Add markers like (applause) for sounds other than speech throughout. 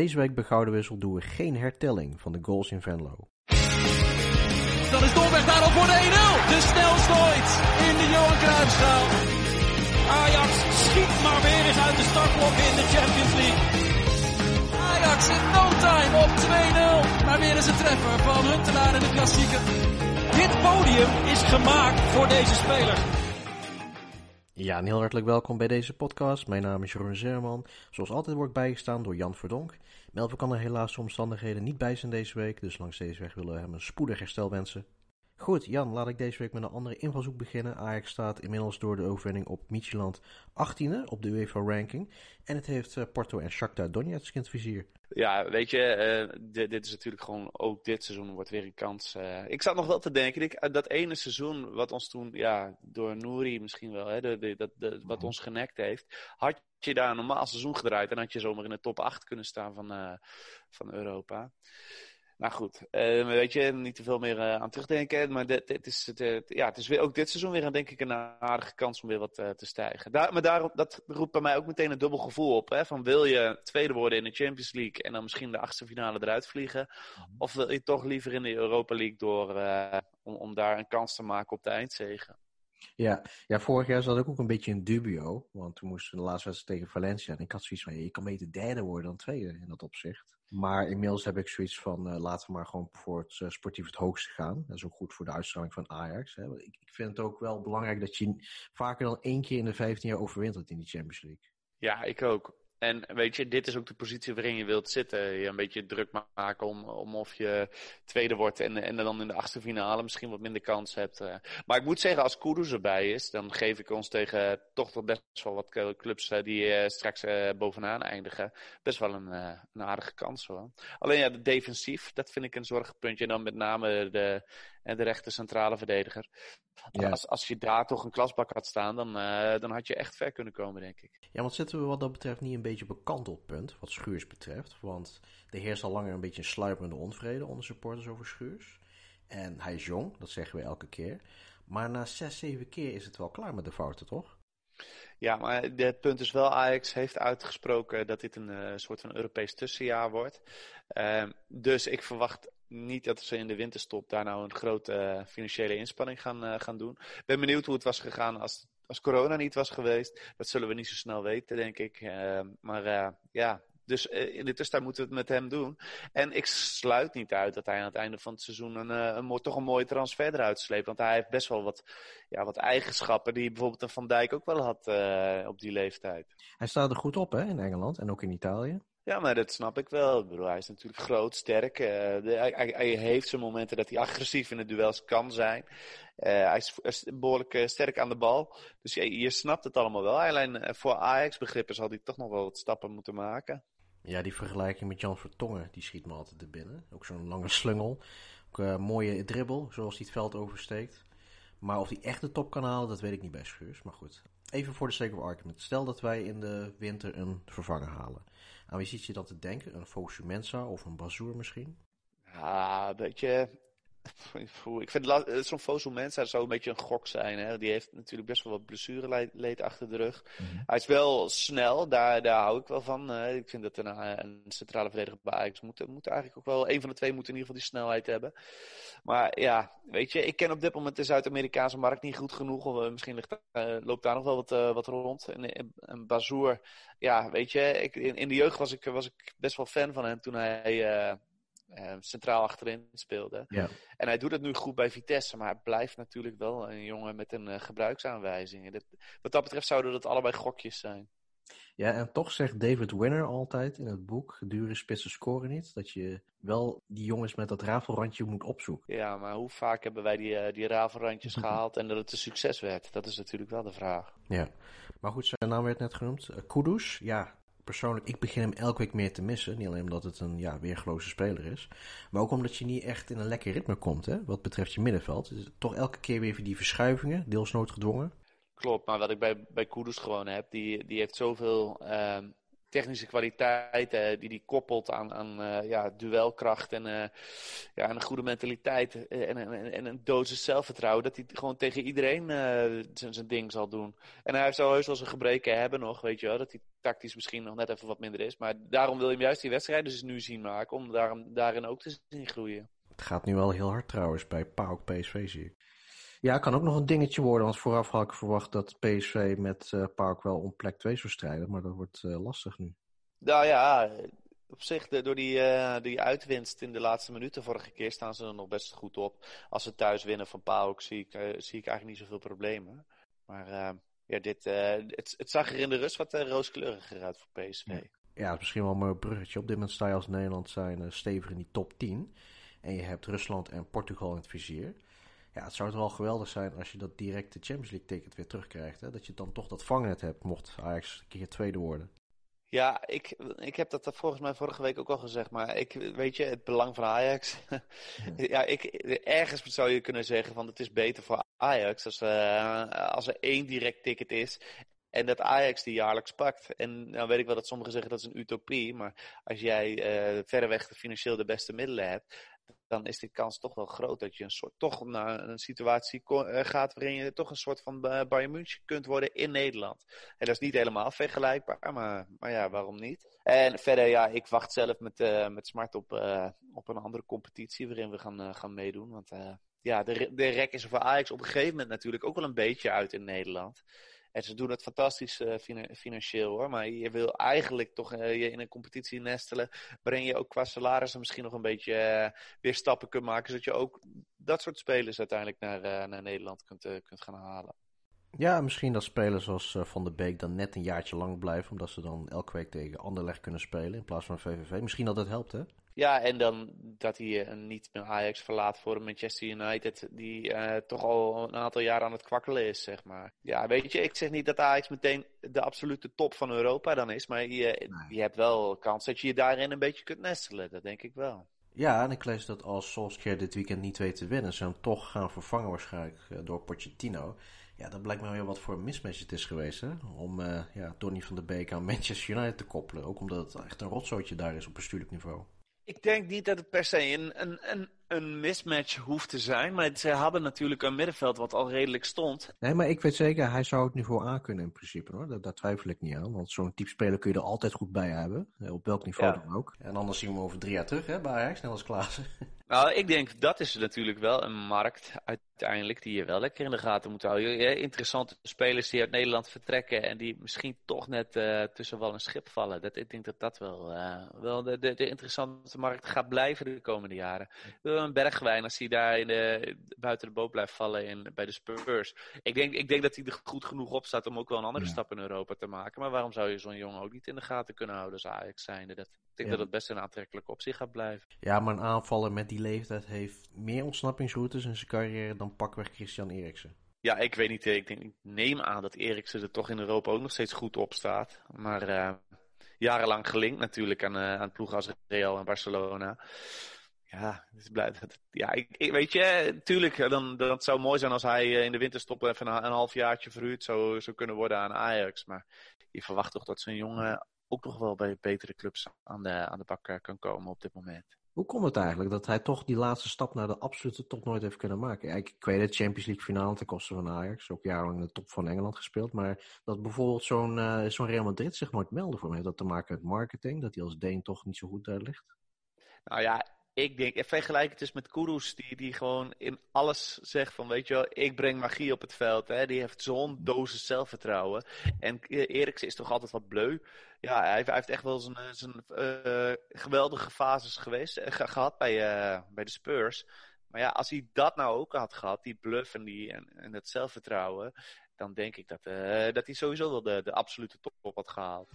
Deze week bij Gouden doen we geen hertelling van de goals in Venlo. Dan is Dolberg daar al voor de 1-0. De snelste ooit in de Johan Cruijffschaal. Ajax schiet maar weer eens uit de startblok in de Champions League. Ajax in no time op 2-0. Maar weer eens een treffer van Huntelaar in de klassieker. Dit podium is gemaakt voor deze speler. Ja, en heel hartelijk welkom bij deze podcast. Mijn naam is Jeroen Zerman. Zoals altijd wordt bijgestaan door Jan Verdonk. Melvin kan er helaas omstandigheden niet bij zijn deze week, dus langs deze weg willen we hem een spoedig herstel wensen. Goed, Jan, laat ik deze week met een andere invalshoek beginnen. Ajax staat inmiddels door de overwinning op Midtjylland 18e op de UEFA-ranking. En het heeft uh, Porto en Shakhtar Donetsk in het vizier. Ja, weet je, uh, dit, dit, is natuurlijk gewoon ook dit seizoen wordt weer een kans. Uh, ik zat nog wel te denken, ik, dat ene seizoen wat ons toen, ja, door Nouri misschien wel, hè, de, de, de, wat ons genekt heeft, had je daar een normaal seizoen gedraaid en had je zomaar in de top 8 kunnen staan van, van Europa. Nou goed, uh, weet je, niet te veel meer uh, aan terugdenken. Maar dit, is, het, ja, het is weer, ook dit seizoen weer denk ik een aardige kans om weer wat uh, te stijgen. Daar, maar daarom, dat roept bij mij ook meteen een dubbel gevoel op. Hè? Van wil je tweede worden in de Champions League en dan misschien de achtste finale eruit vliegen? Mhm. Of wil je toch liever in de Europa League door om, om daar een kans te maken op de eindzegen? Ja, ja, vorig jaar zat ik ook een beetje in dubio. Want toen moesten we de laatste wedstrijd tegen Valencia. En ik had zoiets van, je kan beter derde worden dan tweede in dat opzicht. Maar inmiddels heb ik zoiets van, uh, laten we maar gewoon voor het uh, sportief het hoogste gaan. Dat is ook goed voor de uitstraling van Ajax. Hè. Ik, ik vind het ook wel belangrijk dat je vaker dan één keer in de 15 jaar overwintert in die Champions League. Ja, ik ook. En weet je, dit is ook de positie waarin je wilt zitten. Je een beetje druk maken om, om of je tweede wordt en, en dan in de achtste finale misschien wat minder kans hebt. Eh. Maar ik moet zeggen, als Kudus erbij is, dan geef ik ons tegen toch toch best wel wat clubs eh, die uh, straks bovenaan eindigen, best wel een, een aardige kans hoor. Alleen ja, de defensief, dat vind ik een zorgpuntje. En dan met name de, en de rechter centrale verdediger. Ja. Als, als je daar toch een klasbak had staan, dan, uh, dan had je echt ver kunnen komen, denk ik. Ja, want zitten we wat dat betreft niet een beetje op een kantelpunt, wat Schuurs betreft? Want er heerst al langer een beetje een sluiperende onvrede onder supporters over Schuurs. En hij is jong, dat zeggen we elke keer. Maar na zes, zeven keer is het wel klaar met de fouten, toch? Ja, maar het punt is wel, Ajax heeft uitgesproken dat dit een uh, soort van Europees tussenjaar wordt. Uh, dus ik verwacht niet dat ze in de winterstop daar nou een grote uh, financiële inspanning gaan, uh, gaan doen. Ik ben benieuwd hoe het was gegaan als, als corona niet was geweest. Dat zullen we niet zo snel weten, denk ik. Uh, maar ja, dus in de tussentijd moeten we het met hem doen. En ik sluit niet uit dat hij aan het einde van het seizoen een, een, toch een mooie transfer eruit sleept. Want hij heeft best wel wat, ja, wat eigenschappen die bijvoorbeeld een Van Dijk ook wel had op die leeftijd. Hij staat er goed op hè, in Engeland en ook in Italië. Ja, maar dat snap ik wel. Ik bedoel, hij is natuurlijk groot, sterk. De, hij, heeft zijn momenten dat hij agressief in de duels kan zijn. Uh, hij is, behoorlijk uh, sterk aan de bal. Dus je, je snapt het allemaal wel. Alleen voor Ajax-begrippen zal hij toch nog wel wat stappen moeten maken. Ja, die vergelijking met Jan Vertongen, die schiet me altijd er binnen. Ook zo'n lange slungel. Ook een mooie dribbel, zoals hij het veld oversteekt. Maar of hij echt de top kan halen, dat weet ik niet bij Schuurs. Maar goed, even voor de sake of argument. Stel dat wij in de winter een vervanger halen. Wie zit je dan te denken? Een Fosu Mensa of een Bazoer misschien? Ja, weet je, ik vind eh, zo'n Fosu Mensa zou een beetje een gok zijn. Hè? Die heeft natuurlijk best wel wat blessureleed achter de rug. Mhm. Hij is wel snel, daar, daar hou ik wel van. ik vind dat een, eh, een centrale verdediger bij Ajax moet, moet eigenlijk ook wel... Een van de twee moet in ieder geval die snelheid hebben. Maar ja, weet je, ik ken op dit moment de Zuid-Amerikaanse markt niet goed genoeg. Of, uh, misschien ligt, uh, loopt daar nog wel wat, wat rond. En, en Bazoer, ja, weet je, ik, in, in de jeugd was ik, was ik best wel fan van hem toen hij uh, centraal achterin speelde. Ja. En hij doet het nu goed bij Vitesse, maar hij blijft natuurlijk wel een jongen met een uh, gebruiksaanwijzing. Dat, wat dat betreft zouden dat allebei gokjes zijn. Ja, en toch zegt David Winner altijd in het boek, dure spitsen scoren niet, dat je wel die jongens met dat rafelrandje moet opzoeken. Ja, maar hoe vaak hebben wij die, uh, die rafelrandjes (laughs) gehaald en dat het een succes werd? Dat is natuurlijk wel de vraag. Ja, maar goed, zijn naam werd net genoemd. Uh, Kudus, ja, persoonlijk, ik begin hem elke week meer te missen. Niet alleen omdat het een ja, weergeloze speler is. Maar ook omdat je niet echt in een lekker ritme komt, hè, wat betreft je middenveld. Dus toch elke keer weer die verschuivingen, deels noodgedwongen. Klopt, maar wat ik bij, bij Kudus gewoon heb, die, die heeft zoveel uh, technische kwaliteiten die hij koppelt aan, aan ja, duelkracht en ja, een goede mentaliteit en, en, en een dosis zelfvertrouwen, dat hij gewoon tegen iedereen zijn ding zal doen. En hij zal heus wel zijn gebreken hebben nog, weet je wel, dat hij tactisch misschien nog net even wat minder is. Maar daarom wil je hem juist die wedstrijden dus nu zien maken, om daarom, daarin ook te zien groeien. Het gaat nu wel heel hard trouwens bij PAOK PSV zie ik. Ja, kan ook nog een dingetje worden, want vooraf had ik verwacht dat PSV met uh, PAOK wel om plek 2 zou strijden, maar dat wordt uh, lastig nu. Nou ja, op zich, de, door die, uh, die uitwinst in de laatste minuten vorige keer staan ze er nog best goed op. Als ze thuis winnen van PAOK zie ik, zie ik eigenlijk niet zoveel problemen. Maar ja, dit, het, het, zag er in de rust wat rooskleuriger uit voor PSV. Ja. het is misschien wel een mooi bruggetje. Op dit moment sta je als Nederland zijn stevig in die top 10. En je hebt Rusland en Portugal in het vizier. Ja, het zou toch wel geweldig zijn als je dat direct de Champions League ticket weer terugkrijgt. Hè? Dat je dan toch dat vangnet hebt, mocht Ajax een keer tweede worden. Ja, ik, ik heb dat volgens mij vorige week ook al gezegd. Maar ik, weet je, het belang van Ajax. (laughs) ja, ik, ergens zou je kunnen zeggen van het is beter voor Ajax als, uh, als er één direct ticket is. En dat Ajax die jaarlijks pakt. En nou weet ik wel dat sommigen zeggen dat is een utopie. Maar als jij uh, verreweg financieel de beste middelen hebt dan is de kans toch wel groot dat je een soort, toch naar een situatie eh, gaat waarin je toch een soort van uh, Bayern München kunt worden in Nederland. En dat is niet helemaal vergelijkbaar, maar, maar ja, waarom niet? En verder, ja, ik wacht zelf met, uh, met smart op, op een andere competitie waarin we gaan, gaan meedoen. Want ja, de, de rek is voor Ajax op een gegeven moment natuurlijk ook wel een beetje uit in Nederland. En ze doen het fantastisch uh, financieel hoor. Maar je wil eigenlijk toch uh, je in een competitie nestelen. Waarin je ook qua salarissen misschien nog een beetje uh, weer stappen kunt maken. Zodat je ook dat soort spelers uiteindelijk naar, naar Nederland kunt, kunt gaan halen. Ja, misschien dat spelers zoals Van der Beek dan net een jaartje lang blijven. Omdat ze dan elke week tegen Anderlecht kunnen spelen in plaats van VVV. Misschien dat dat helpt hè? Ja, en dan dat hij uh, niet meer Ajax verlaat voor Manchester United, die uh, toch al een aantal jaar aan het kwakkelen is, zeg maar. Ja, weet je, ik zeg niet dat Ajax meteen de absolute top van Europa dan is, maar je, je hebt wel kans dat je je daarin een beetje kunt nestelen, dat denk ik wel. Ja, en ik lees dat als Solskjaer dit weekend niet weet te winnen, ze hem toch gaan vervangen waarschijnlijk eh, door Pochettino. Ja, dat blijkt me weer wat voor een mismatch het is geweest, hè? Om uh, ja, Donny van der Beek aan Manchester United te koppelen. Ook omdat het echt een rotzootje daar is op bestuurlijk niveau. Ik denk niet dat het per se een, een, een, een mismatch hoeft te zijn. Maar ze hadden natuurlijk een middenveld wat al redelijk stond. Nee, maar ik weet zeker, hij zou het niveau aankunnen in principe hoor. Daar, daar twijfel ik niet aan. Want zo'n type speler kun je er altijd goed bij hebben. Op welk niveau dan ook. En anders zien we hem over drie jaar terug hè, bij Ajax, net als Klaassen. (laughs) Nou, ik denk dat is natuurlijk wel een markt uiteindelijk die je wel lekker in de gaten moet houden. Interessante spelers die uit Nederland vertrekken en die misschien toch net uh, tussen wal en schip vallen. Dat, ik denk dat dat wel, uh, wel de, de, de, interessante markt gaat blijven de komende jaren. Een Bergwijn, als hij daar in de, buiten de boot blijft vallen in, bij de Spurs. Ik denk, ik denk dat hij er goed genoeg op staat om ook wel een andere stap in Europa te maken. Maar waarom zou je zo'n jongen ook niet in de gaten kunnen houden als Ajax zijnde? Dat, ik denk dat het best een aantrekkelijke optie gaat blijven. Ja, maar een aanvaller met die leeftijd heeft meer ontsnappingsroutes in zijn carrière dan pakweg Christian Eriksen. Ja, ik weet niet. Ik, denk, ik neem aan dat Eriksen er toch in Europa ook nog steeds goed op staat. Maar uh, jarenlang gelinkt natuurlijk aan, uh, aan ploegen als Real en Barcelona. Ja, het blijft, ja ik, weet je, tuurlijk, dan, dat zou mooi zijn als hij in de winterstop even een, een halfjaartje verhuurd zou, zou kunnen worden aan Ajax. Maar je verwacht toch dat zo'n jongen ook nog wel bij betere clubs aan de, aan de bak kan komen op dit moment. Hoe komt het eigenlijk dat hij toch die laatste stap naar de absolute top nooit heeft kunnen maken? Ik, ik weet het, Champions League finale ten koste van Ajax, ook jarenlang in de top van Engeland gespeeld. Maar dat bijvoorbeeld zo'n uh, zo'n Real Madrid zich nooit meldde voor mij. Heeft dat te maken met marketing, dat hij als Deen toch niet zo goed daar ligt? Nou ja, ik denk, ik vergelijk het dus met Kudus, die, die gewoon in alles zegt van, weet je wel, ik breng magie op het veld. Hè? Die heeft zo'n dosis zelfvertrouwen. En Eriksen is toch altijd wat bleu. Ja, hij, hij heeft echt wel zijn, zijn uh, geweldige fases geweest, gehad bij, bij de Spurs. Maar ja, als hij dat nou ook had gehad, die bluff en, die, en, en het zelfvertrouwen, dan denk ik dat, dat hij sowieso wel de, de absolute top had gehaald.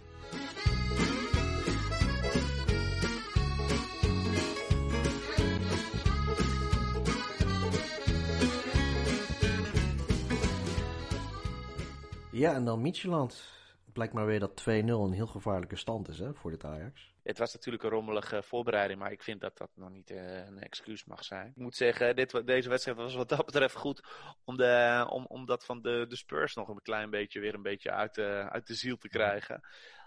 Ja, en dan Micheland. Blijkt maar weer dat 2-0 een heel gevaarlijke stand is hè, voor dit Ajax. Het was natuurlijk een rommelige voorbereiding, maar ik vind dat dat nog niet uh, een excuus mag zijn. Ik moet zeggen, dit, deze wedstrijd was wat dat betreft goed om, de, om, om dat van de, de Spurs nog een klein beetje weer een beetje uit de, uit de ziel te krijgen.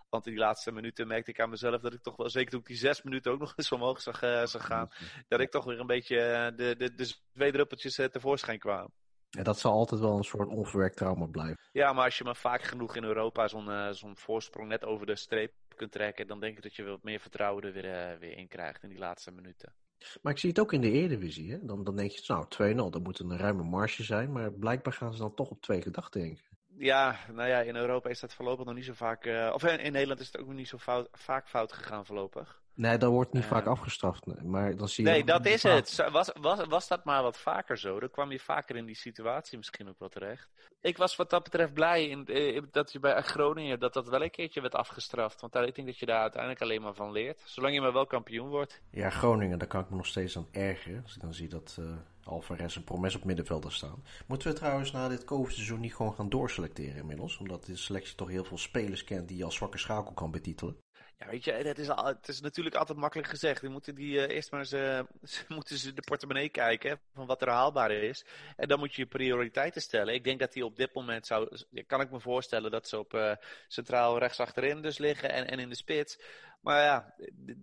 Want in die laatste minuten merkte ik aan mezelf dat ik toch wel, zeker toen ik die zes minuten ook nog eens omhoog zag, uh, gaan, dat ik toch weer een beetje de, de, de tevoorschijn kwam. Ja, dat zal altijd wel een soort onverwerkt trauma blijven. Ja, maar als je maar vaak genoeg in Europa zo'n zo'n voorsprong net over de streep kunt trekken, dan denk ik dat je wat meer vertrouwen er weer, weer in krijgt in die laatste minuten. Maar ik zie het ook in de Eredivisie. Hè? Dan, dan denk je, nou 2-0, dat moet een ruime marge zijn. Maar blijkbaar gaan ze dan toch op twee gedachten denken. Ja, nou ja, in Europa is dat voorlopig nog niet zo vaak. Uh, of in, in, Nederland is het ook nog niet zo fout, vaak fout gegaan voorlopig. Nee, dat wordt niet uh, vaak afgestraft. Maar dan zie je nee, dat is het. Was, was, was dat maar wat vaker zo? Dan kwam je vaker in die situatie misschien ook wel terecht. Ik was wat dat betreft blij in, in, dat je bij Groningen dat dat wel een keertje werd afgestraft. Want daar, ik denk dat je daar uiteindelijk alleen maar van leert. Zolang je maar wel kampioen wordt. Ja, Groningen, daar kan ik me nog steeds aan ergeren. Als ik dan zie dat uh, Alvarez en Promes op middenvelder staan. Moeten we trouwens na dit COVID-seizoen niet gewoon gaan doorselecteren inmiddels? Omdat de selectie toch heel veel spelers kent die je als zwakke schakel kan betitelen. Ja, weet je, het is, al, het is natuurlijk altijd makkelijk gezegd. Die moeten die, uh, eerst maar eens, (laughs) uh, moeten ze de portemonnee kijken van wat er haalbaar is. En dan moet je je prioriteiten stellen. Ik denk dat die op dit moment zou, kan ik me voorstellen dat ze op uh, centraal rechts achterin dus liggen en, en in de spits. Maar ja,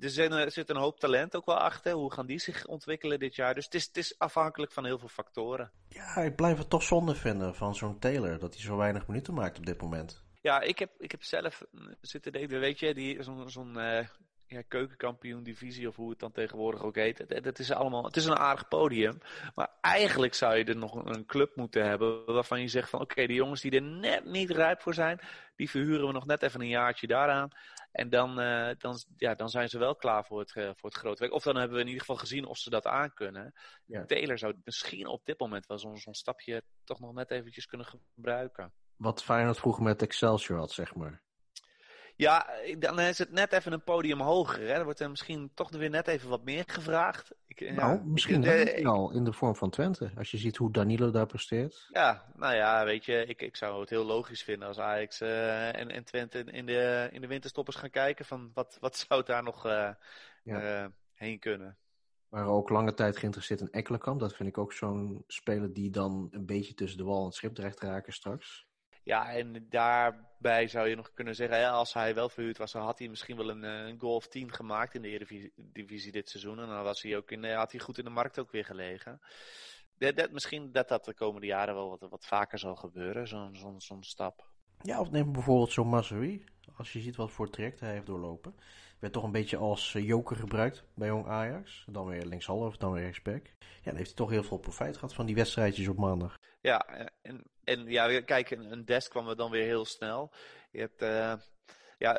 er, zijn, er zit een hoop talent ook wel achter. Hoe gaan die zich ontwikkelen dit jaar? Dus het is, het is afhankelijk van heel veel factoren. Ja, ik blijf het toch zonde vinden van zo'n Taylor. Dat hij zo weinig minuten maakt op dit moment. Ja, ik heb, ik heb zelf zitten denken, weet je, die, zo'n zo'n uh, ja, keukenkampioen divisie of hoe het dan tegenwoordig ook heet. Het, het, is allemaal, het is een aardig podium. Maar eigenlijk zou je er nog een club moeten hebben waarvan je zegt van oké, okay, die jongens die er net niet rijp voor zijn, die verhuren we nog net even een jaartje daaraan. En dan, uh, dan, ja, dan zijn ze wel klaar voor het, uh, voor het grote werk. Of dan hebben we in ieder geval gezien of ze dat aankunnen. Ja. Taylor zou misschien op dit moment wel zo'n zo'n stapje toch nog net eventjes kunnen gebruiken wat Feyenoord vroeger met Excelsior had, zeg maar. Ja, dan is het net even een podium hoger. Hè? Dan wordt er misschien toch weer net even wat meer gevraagd. Ik, nou, ja, misschien ik, al in de vorm van Twente. Als je ziet hoe Danilo daar presteert. Ja, nou ja, weet je, ik, ik zou het heel logisch vinden als Ajax uh, en, en Twente in de, in de winterstoppers gaan kijken van wat, wat (laughs) zou daar nog uh, ja. uh, heen kunnen. waren ook lange tijd geïnteresseerd in Ekkelenkamp. Dat vind ik ook zo'n speler die dan een beetje tussen de wal en het schip terecht raken straks. Ja, en daarbij zou je nog kunnen zeggen, als hij wel verhuurd was, dan had hij misschien wel een, een goal of 10 gemaakt in de Eredivisie dit seizoen. En dan was hij ook in, had hij goed in de markt ook weer gelegen. Dat, misschien dat dat de komende jaren wel wat, vaker zal gebeuren, zo'n stap. Ja, of neem bijvoorbeeld zo'n Mazuri. Als je ziet wat voor traject hij heeft doorlopen. Werd toch een beetje als joker gebruikt bij Jong Ajax. Dan weer linkshalf, dan weer rechtsback. Ja, dan heeft hij toch heel veel profijt gehad van die wedstrijdjes op maandag. Ja, en, en ja, kijk, een, desk kwam er dan weer heel snel. Je hebt, uh, ja,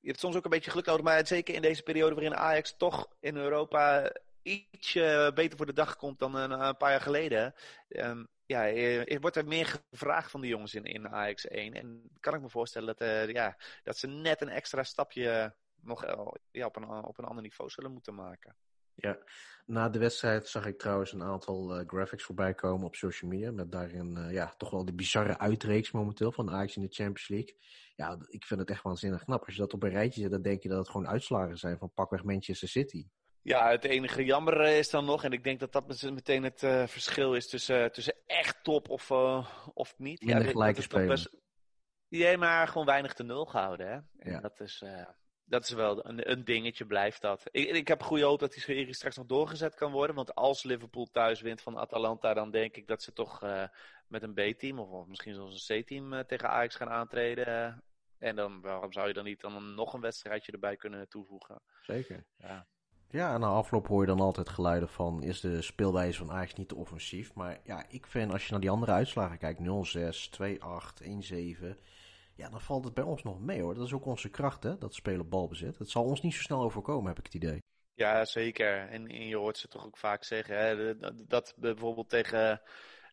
je hebt soms ook een beetje geluk nodig, maar zeker in deze periode waarin Ajax toch in Europa iets uh, beter voor de dag komt dan een, paar jaar geleden. Um, ja, er wordt er meer gevraagd van de jongens in, in Ajax 1. En kan ik me voorstellen dat, ja, dat ze net een extra stapje nog op, een, op een ander niveau zullen moeten maken. Ja, na de wedstrijd zag ik trouwens een aantal uh, graphics voorbij komen op social media. Met daarin uh, ja, toch wel de bizarre uitreeks momenteel van Ajax in de Champions League. Ja, ik vind het echt waanzinnig knap. Als je dat op een rijtje zet, dan denk je dat het gewoon uitslagen zijn van pakweg Manchester City. Ja, het enige jammer is dan nog, en ik denk dat dat meteen het uh, verschil is tussen, tussen echt top of, of niet. Minder ja, gelijke spelen. Best... Ja, maar gewoon weinig te nul gehouden. Hè? En ja. dat is dat is wel een, een, dingetje, blijft dat. Ik, ik heb goede hoop dat die serie straks nog doorgezet kan worden. Want als Liverpool thuis wint van Atalanta, dan denk ik dat ze toch uh, met een B-team of, of, misschien zelfs een C-team uh, tegen Ajax gaan aantreden. En dan, waarom zou je dan niet dan nog een wedstrijdje erbij kunnen toevoegen? Zeker. Ja. Ja, en na afloop hoor je dan altijd geluiden van, is de speelwijze van Ajax niet te offensief? Maar ja, ik vind als je naar die andere uitslagen kijkt, 0-6, 2-8, 1-7... Ja, dan valt het bij ons nog mee hoor. Dat is ook onze kracht, hè, dat spelen balbezit. Het zal ons niet zo snel overkomen, heb ik het idee. Ja, zeker. En, je hoort ze toch ook vaak zeggen, hè, dat bijvoorbeeld tegen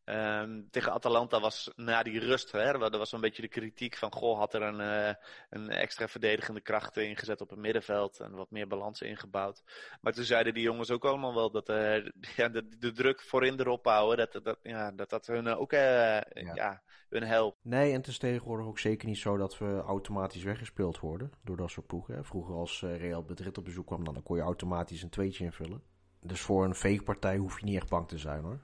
Um, tegen Atalanta was na die rust, hè, er was een beetje de kritiek van, goh, had er een, uh, een extra verdedigende kracht ingezet op het middenveld en wat meer balans ingebouwd. Maar toen zeiden die jongens ook allemaal wel dat uh, (laughs) ja, de, de, druk voorin erop houden, dat dat, ja, dat, dat hun ook uh, ja. ja. hun helpt. Nee, en het is tegenwoordig ook zeker niet zo dat we automatisch weggespeeld worden door dat soort ploegen. Vroeger als Real Madrid op bezoek kwam, dan kon je automatisch een tweetje invullen. Dus voor een veegpartij hoef je niet echt bang te zijn hoor.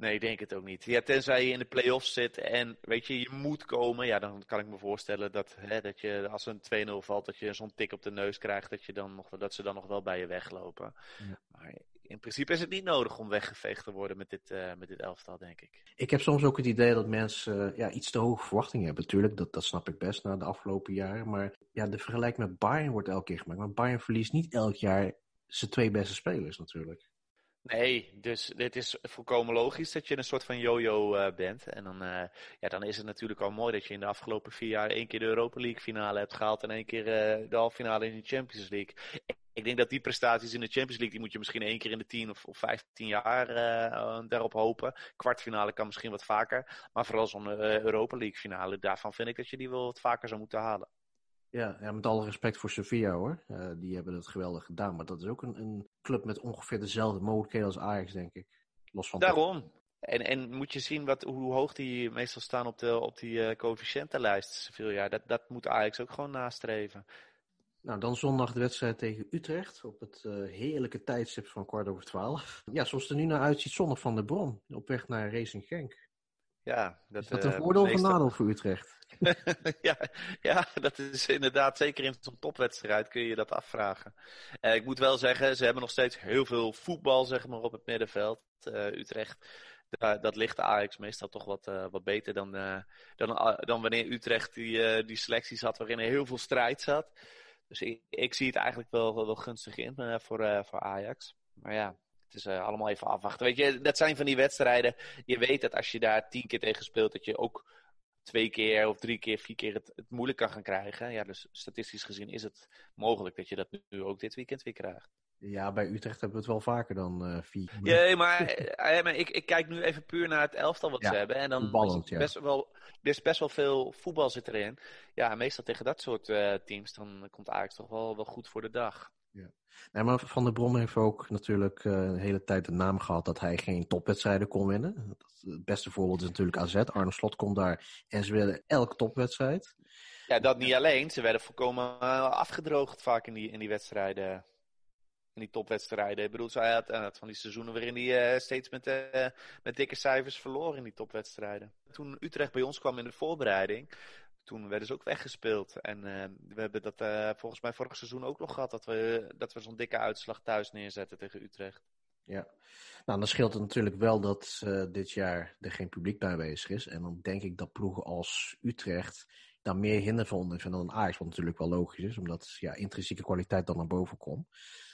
Nee, ik denk het ook niet. Ja, tenzij je in de play-offs zit en weet je, je moet komen. Ja, dan kan ik me voorstellen dat, hè, dat je als een 2-0 valt, dat je zo'n tik op de neus krijgt, dat, je dan nog, dat ze dan nog wel bij je weglopen. Ja. Maar in principe is het niet nodig om weggeveegd te worden met dit, uh, met dit elftal, denk ik. Ik heb soms ook het idee dat mensen uh, ja, iets te hoge verwachtingen hebben. Natuurlijk, dat, dat snap ik best na de afgelopen jaren. Maar ja, de vergelijking met Bayern wordt elke keer gemaakt. Maar Bayern verliest niet elk jaar zijn twee beste spelers natuurlijk. Nee, dus dit is volkomen logisch dat je een soort van yo-yo uh, bent. En dan, uh, ja, dan is het natuurlijk al mooi dat je in de afgelopen vier jaar één keer de Europa League finale hebt gehaald en één keer uh, de halve finale in de Champions League. Ik denk dat die prestaties in de Champions League, die moet je misschien één keer in de tien of, of vijftien jaar daarop hopen. Kwartfinale kan misschien wat vaker. Maar vooral zo'n Europa League finale, daarvan vind ik dat je die wel wat vaker zou moeten halen. Ja, ja, met alle respect voor Sevilla hoor. Die hebben het geweldig gedaan. Maar dat is ook een, een, club met ongeveer dezelfde mogelijkheden als Ajax, denk ik. Los van Daarom. En, en moet je zien wat, hoe hoog die meestal staan op, de, op die uh, coëfficiëntenlijst, Sevilla. Dat, dat moet Ajax ook gewoon nastreven. Nou, dan zondag de wedstrijd tegen Utrecht. Op het uh, heerlijke tijdstip van kwart over twaalf. Ja, zoals het er nu naar uitziet, zondag van de Bron. Op weg naar Racing Genk. Ja, dat, is dat een voordeel of een nadeel voor Utrecht? (laughs) ja, ja, dat is inderdaad, zeker in zo'n topwedstrijd kun je dat afvragen. Uh, ik moet wel zeggen, ze hebben nog steeds heel veel voetbal zeg maar, op het middenveld. Uh, Utrecht, dat ligt de Ajax meestal toch wat, uh, wat beter dan, dan, dan wanneer Utrecht die, die selecties had waarin er heel veel strijd zat. Dus ik, ik zie het eigenlijk wel, wel gunstig in voor, voor Ajax. Maar ja, het is uh, allemaal even afwachten. Weet je, dat zijn van die wedstrijden. Je weet dat als je daar tien keer tegen speelt, dat je ook twee keer of drie keer, vier keer het, het moeilijk kan gaan krijgen. Ja, dus statistisch gezien is het mogelijk dat je dat nu ook dit weekend weer krijgt. Ja, bij Utrecht hebben we het wel vaker dan uh, vier. Ja, maar, uh, (laughs) maar ik, ik, kijk nu even puur naar het elftal wat ja, ze hebben. En dan ballend, is best ja. wel, er is best wel veel voetbal zit erin. Ja, meestal tegen dat soort uh, teams, dan komt Ajax toch wel, wel goed voor de dag. Ja. Maar Van der Brom heeft ook natuurlijk uh, hele tijd de naam gehad dat hij geen topwedstrijden kon winnen. Het beste voorbeeld is natuurlijk AZ. Arne Slot komt daar en ze willen elke topwedstrijd. Ja, dat niet alleen. Ze werden volkomen uh, afgedroogd vaak in die, in die wedstrijden. In die topwedstrijden. Ik bedoel, hij had, had van die seizoenen waarin hij steeds met, met dikke cijfers verloor in die topwedstrijden. Toen Utrecht bij ons kwam in de voorbereiding, toen werden ze ook weggespeeld. En uh, we hebben dat uh, volgens mij vorig seizoen ook nog gehad. Dat we, dat we zo'n dikke uitslag thuis neerzetten tegen Utrecht. Ja, nou dan scheelt het natuurlijk wel dat uh, dit jaar er geen publiek bij aanwezig is. En dan denk ik dat ploegen als Utrecht daar meer hinder van ondervinden dan Ajax. Wat natuurlijk wel logisch is, omdat ja, intrinsieke kwaliteit dan naar boven komt.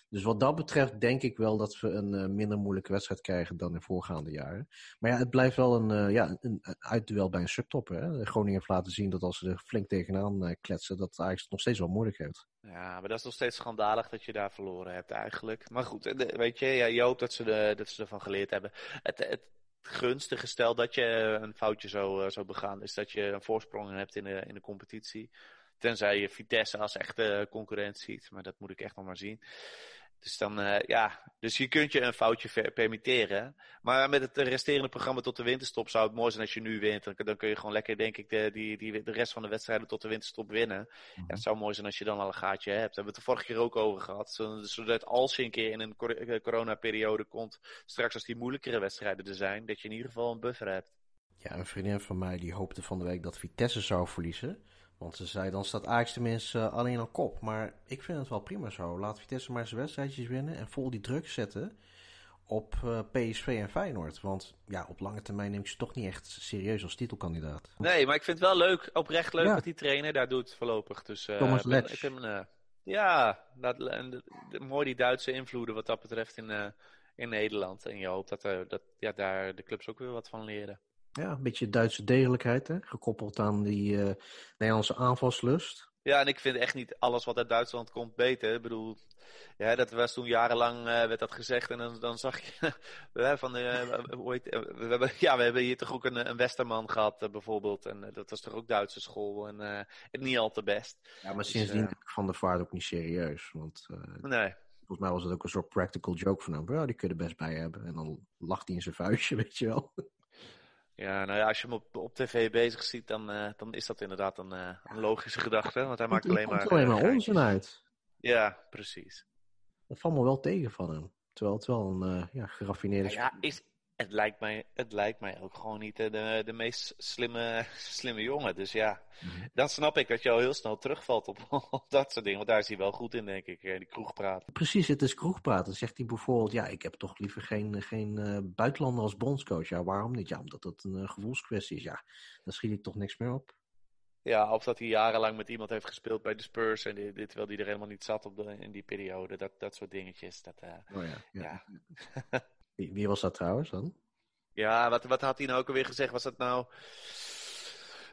Dus wat dat betreft denk ik wel dat we een uh, minder moeilijke wedstrijd krijgen dan in voorgaande jaren. Maar ja, het blijft wel een, uh, ja, een, uitduel bij een subtop. Groningen heeft laten zien dat als ze er flink tegenaan uh, kletsen, dat Ajax het nog steeds wel moeilijk heeft. Ja, maar dat is nog steeds schandalig dat je daar verloren hebt eigenlijk. Maar goed, weet je, ja, je hoopt dat ze, de, dat ze ervan geleerd hebben. Het, het gunstige stel dat je een foutje zou, zou begaan, is dat je een voorsprong hebt in de, in de competitie. Tenzij je Vitesse als echte concurrent ziet, maar dat moet ik echt nog maar zien. Dus dan, uh, ja, dus je kunt je een foutje permitteren. Maar met het resterende programma tot de winterstop zou het mooi zijn als je nu wint. Dan, dan kun je gewoon lekker, denk ik, de, die, die, de rest van de wedstrijden tot de winterstop winnen. Mm -hmm. ja, het zou mooi zijn als je dan al een gaatje hebt. Daar hebben we het de vorige keer ook over gehad. Zodat als je een keer in een coronaperiode komt, straks als die moeilijkere wedstrijden er zijn, dat je in ieder geval een buffer hebt. Ja, een vriendin van mij die hoopte van de week dat Vitesse zou verliezen. Want ze zei, dan staat Ajax tenminste uh, alleen op kop. Maar ik vind het wel prima zo. Laat Vitesse maar zijn wedstrijdjes winnen en vol die druk zetten op uh, PSV en Feyenoord. Want ja, op lange termijn neem ik ze toch niet echt serieus als titelkandidaat. Nee, maar ik vind het wel leuk, oprecht leuk ja. wat die trainer daar doet voorlopig. Dus, uh, Thomas Letch. Ik vind, ja, dat, de, mooi die Duitse invloeden wat dat betreft in, in Nederland. En je hoopt dat, dat ja, daar de clubs ook weer wat van leren. Ja, een beetje Duitse degelijkheid, hè? gekoppeld aan die uh, Nederlandse aanvalslust. Ja, en ik vind echt niet alles wat uit Duitsland komt beter. Ik bedoel, ja, dat was toen jarenlang uh, werd dat gezegd en dan, dan zag je (laughs) van, uh, ooit, we hebben, (laughs) ja, we hebben hier toch ook een, een Westerman gehad bijvoorbeeld en dat was toch ook Duitse school en niet al te best. Ja, maar sindsdien dus, Van der Vaart ook niet serieus, want nee. volgens mij was het ook een soort practical joke van hem. Ja, die kun je er best bij hebben en dan lacht hij in zijn vuistje, (laughs) weet je wel. Ja, nou ja, als je hem op, op tv bezig ziet, dan, uh, dan is dat inderdaad een, uh, een logische gedachte. Want hij maakt alleen maar. Er alleen maar uh, onzin uit. Ja, precies. Dat valt me wel tegen van hem. Terwijl het wel een ja, geraffineerde. Ja, is, Het lijkt mij, het lijkt mij ook gewoon niet de, de meest slimme, (laughs) slimme jongen. Dus ja, mhm. dan snap ik dat je al heel snel terugvalt op, (laughs) op, dat soort dingen. Want daar is hij wel goed in, denk ik, die kroegpraat. Precies, het is kroegpraat. Dan zegt hij bijvoorbeeld, ja, ik heb toch liever geen, geen uh, buitenlander als bondscoach. Ja, waarom niet? Ja, omdat dat een uh, gevoelskwestie is. Ja, dan schiet ik toch niks meer op. Ja, of dat hij jarenlang met iemand heeft gespeeld bij de Spurs. En dit, dit terwijl hij er helemaal niet zat op de, in die periode. Dat, dat soort dingetjes. Dat, uh, oh ja. ja. (laughs) wie, wie, was dat trouwens dan? Ja, wat, wat had hij nou ook alweer gezegd? Was dat nou.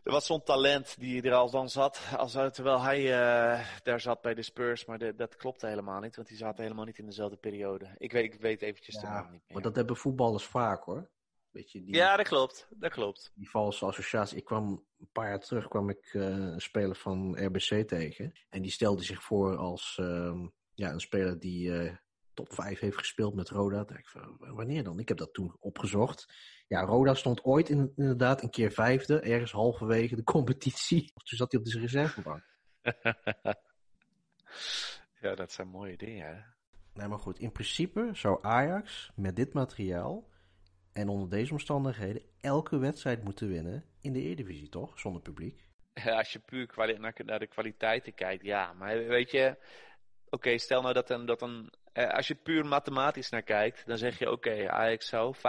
Er was zo'n talent die er al dan zat. Als, terwijl hij uh, daar zat bij de Spurs. Maar de, dat klopte helemaal niet. Want die zaten helemaal niet in dezelfde periode. Ik weet, ik weet eventjes de naam niet meer. Maar dat hebben voetballers vaak hoor. Die, ja, dat klopt. Dat klopt. Die valse associatie. Ik kwam een paar jaar terug kwam ik uh, een speler van RBC tegen. En die stelde zich voor als uh, ja, een speler die uh, top 5 heeft gespeeld met Roda. Ik van, wanneer dan? Ik heb dat toen opgezocht. Ja, Roda stond ooit in, inderdaad een keer vijfde, ergens halverwege de competitie. (laughs) Toen zat hij op de reservebank. (laughs) ja, dat zijn mooie dingen. Nee, maar goed. In principe zou Ajax met dit materiaal en onder deze omstandigheden elke wedstrijd moeten winnen in de Eredivisie, toch? Zonder publiek. Ja, als je puur naar, de kwaliteiten kijkt, ja. Maar weet je, oké, stel nou dat een, dat een eh, als je puur mathematisch naar kijkt, dan zeg je oké, okay, Ajax zou 95%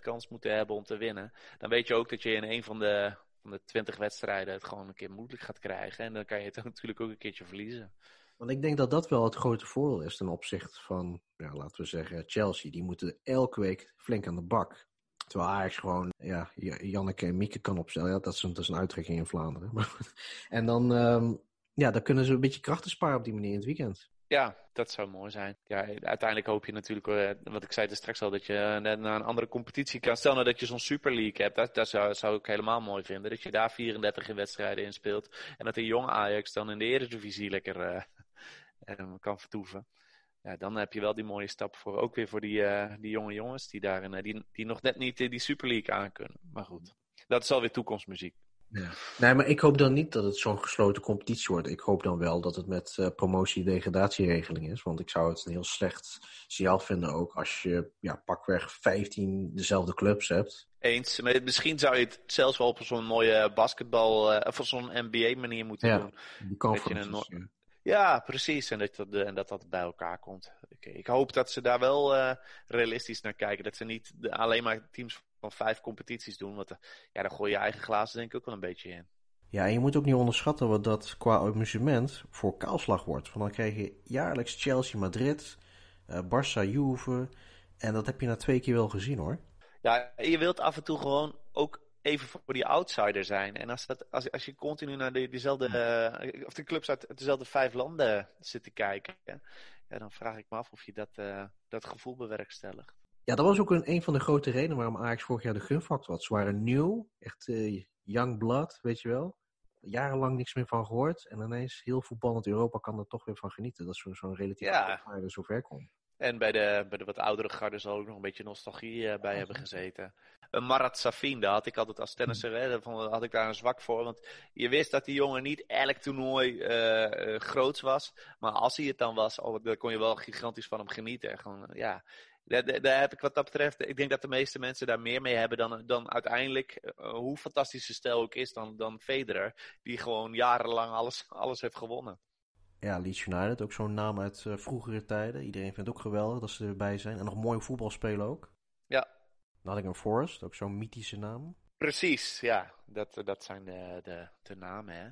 kans moeten hebben om te winnen. Dan weet je ook dat je in een van de, van de 20 wedstrijden het gewoon een keer moeilijk gaat krijgen. En dan kan je het (laughs) natuurlijk ook een keertje verliezen. Want ik denk dat dat wel het grote voordeel is ten opzichte van, ja, laten we zeggen, Chelsea. Die moeten elke week flink aan de bak. Terwijl Ajax gewoon, ja, Janneke en Mieke kan opstellen. Ja, dat, is een, dat is een uitdrukking in Vlaanderen. (laughs) en dan, um, ja, dan kunnen ze een beetje krachten sparen op die manier in het weekend. Ja, dat zou mooi zijn. Ja, uiteindelijk hoop je natuurlijk, uh, wat ik zei er straks al, dat je uh, naar een andere competitie kan. Stel nou dat je zo'n Super League hebt, dat, dat zou, ik helemaal mooi vinden. Dat je daar 34 wedstrijden in speelt. En dat een jong Ajax dan in de Eredivisie lekker uh, (laughs) kan vertoeven. Ja, dan heb je wel die mooie stap voor, ook weer voor die, die jonge jongens die, daarin, die, die nog net niet die Super League aan kunnen. Maar goed, dat is alweer toekomstmuziek. Ja. Nee, maar ik hoop dan niet dat het zo'n gesloten competitie wordt. Ik hoop dan wel dat het met uh, promotie-degradatieregeling is. Want ik zou het een heel slecht signaal vinden ook als je ja, pakweg 15 dezelfde clubs hebt. Eens. Maar misschien zou je het zelfs wel op zo'n mooie basketbal uh, of op zo'n NBA manier moeten ja, doen. Die conferences, ja. ja. precies. En dat, dat, en dat dat bij elkaar komt. Ik, ik hoop dat ze daar wel uh, realistisch naar kijken. Dat ze niet alleen maar teams van vijf competities doen. Want ja, dan gooi je eigen glazen denk ik ook wel een beetje in. Ja, en je moet ook niet onderschatten wat dat qua amusement voor kaalslag wordt. Want dan krijg je jaarlijks Chelsea, Madrid, uh, Barça, Juve. En dat heb je na twee keer wel gezien hoor. Ja, je wilt af en toe gewoon ook even voor die outsider zijn. En als, dat, als, als je continu naar de, diezelfde, uh, of de clubs uit dezelfde vijf landen zit te kijken, ja, dan vraag ik me af of je dat, uh, dat gevoel bewerkstelligt. Ja, dat was ook een, een van de grote redenen waarom Ajax vorig jaar de gunfactor had. Ze waren nieuw, echt uh, young blood, weet je wel. Jarenlang niks meer van gehoord. En ineens heel voetballend Europa kan er toch weer van genieten. Dat zo'n zo relatief ja. zo zover komt. En bij de, bij de wat oudere garden zal ook nog een beetje nostalgie uh, bij hebben gezeten. Een Marat Safin, daar had ik altijd als tennisser, hè, had ik daar een zwak voor. Want je wist dat die jongen niet elk toernooi uh, groots was. Maar als hij het dan was, oh, dan kon je wel gigantisch van hem genieten. Gewoon, ja, daar, daar, heb ik wat dat betreft, ik denk dat de meeste mensen daar meer mee hebben dan, dan uiteindelijk, uh, hoe fantastische stijl ook is, dan, dan Federer, die gewoon jarenlang alles, alles heeft gewonnen. Ja, Leeds United, ook zo'n naam uit uh, vroegere tijden. Iedereen vindt het ook geweldig dat ze erbij zijn. En nog mooi voetbal spelen ook. Ja. Nottingham Forest, ook zo'n mythische naam. Precies, ja. Dat, dat zijn de, de, de namen, hè.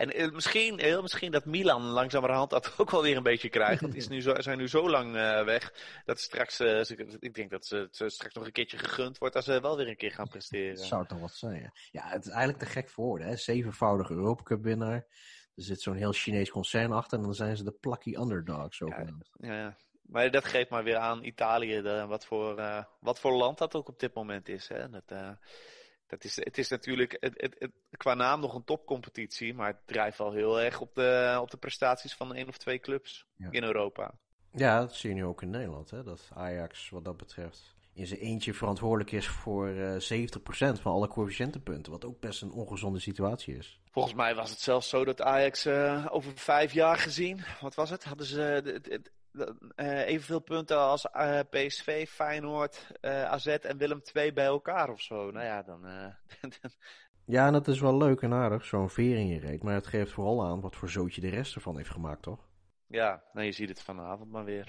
En eh, misschien, heel misschien dat Milan langzamerhand dat (laughs) ook wel weer een beetje krijgt. Want die is nu zo, zijn nu zo lang uh, weg. Dat straks, uh, ik denk dat ze, ze, straks nog een keertje gegund wordt als ze wel weer een keer gaan presteren. Dat zou toch wat zijn, ja. het is eigenlijk te gek voor woorden, hè. Zevenvoudige Europa Cup winnaar. Er zit zo'n heel Chinees concern achter en dan zijn ze de plucky underdogs zogenaamd. Ja, ja, maar dat geeft maar weer aan Italië de, wat, voor, uh, wat voor land dat ook op dit moment is. Hè. Dat, dat is, het is natuurlijk het, het, het, qua naam nog een topcompetitie, maar het drijft wel heel erg op de, op de prestaties van één of twee clubs ja. in Europa. Ja, dat zie je nu ook in Nederland. Hè? Dat Ajax wat dat betreft in zijn eentje verantwoordelijk is voor uh, 70% van alle coëfficiëntenpunten. Wat ook best een ongezonde situatie is. Volgens mij was het zelfs zo dat Ajax uh, over vijf jaar gezien, wat was het? Hadden ze, het, het, uh, evenveel punten als uh, PSV, Feyenoord, uh, AZ en Willem II bij elkaar of zo. Nou ja, dan... (laughs) ja, en dat is wel leuk en aardig, zo'n veer in je reet. Maar het geeft vooral aan wat voor zootje de rest ervan heeft gemaakt, toch? Ja, nou je ziet het vanavond maar weer.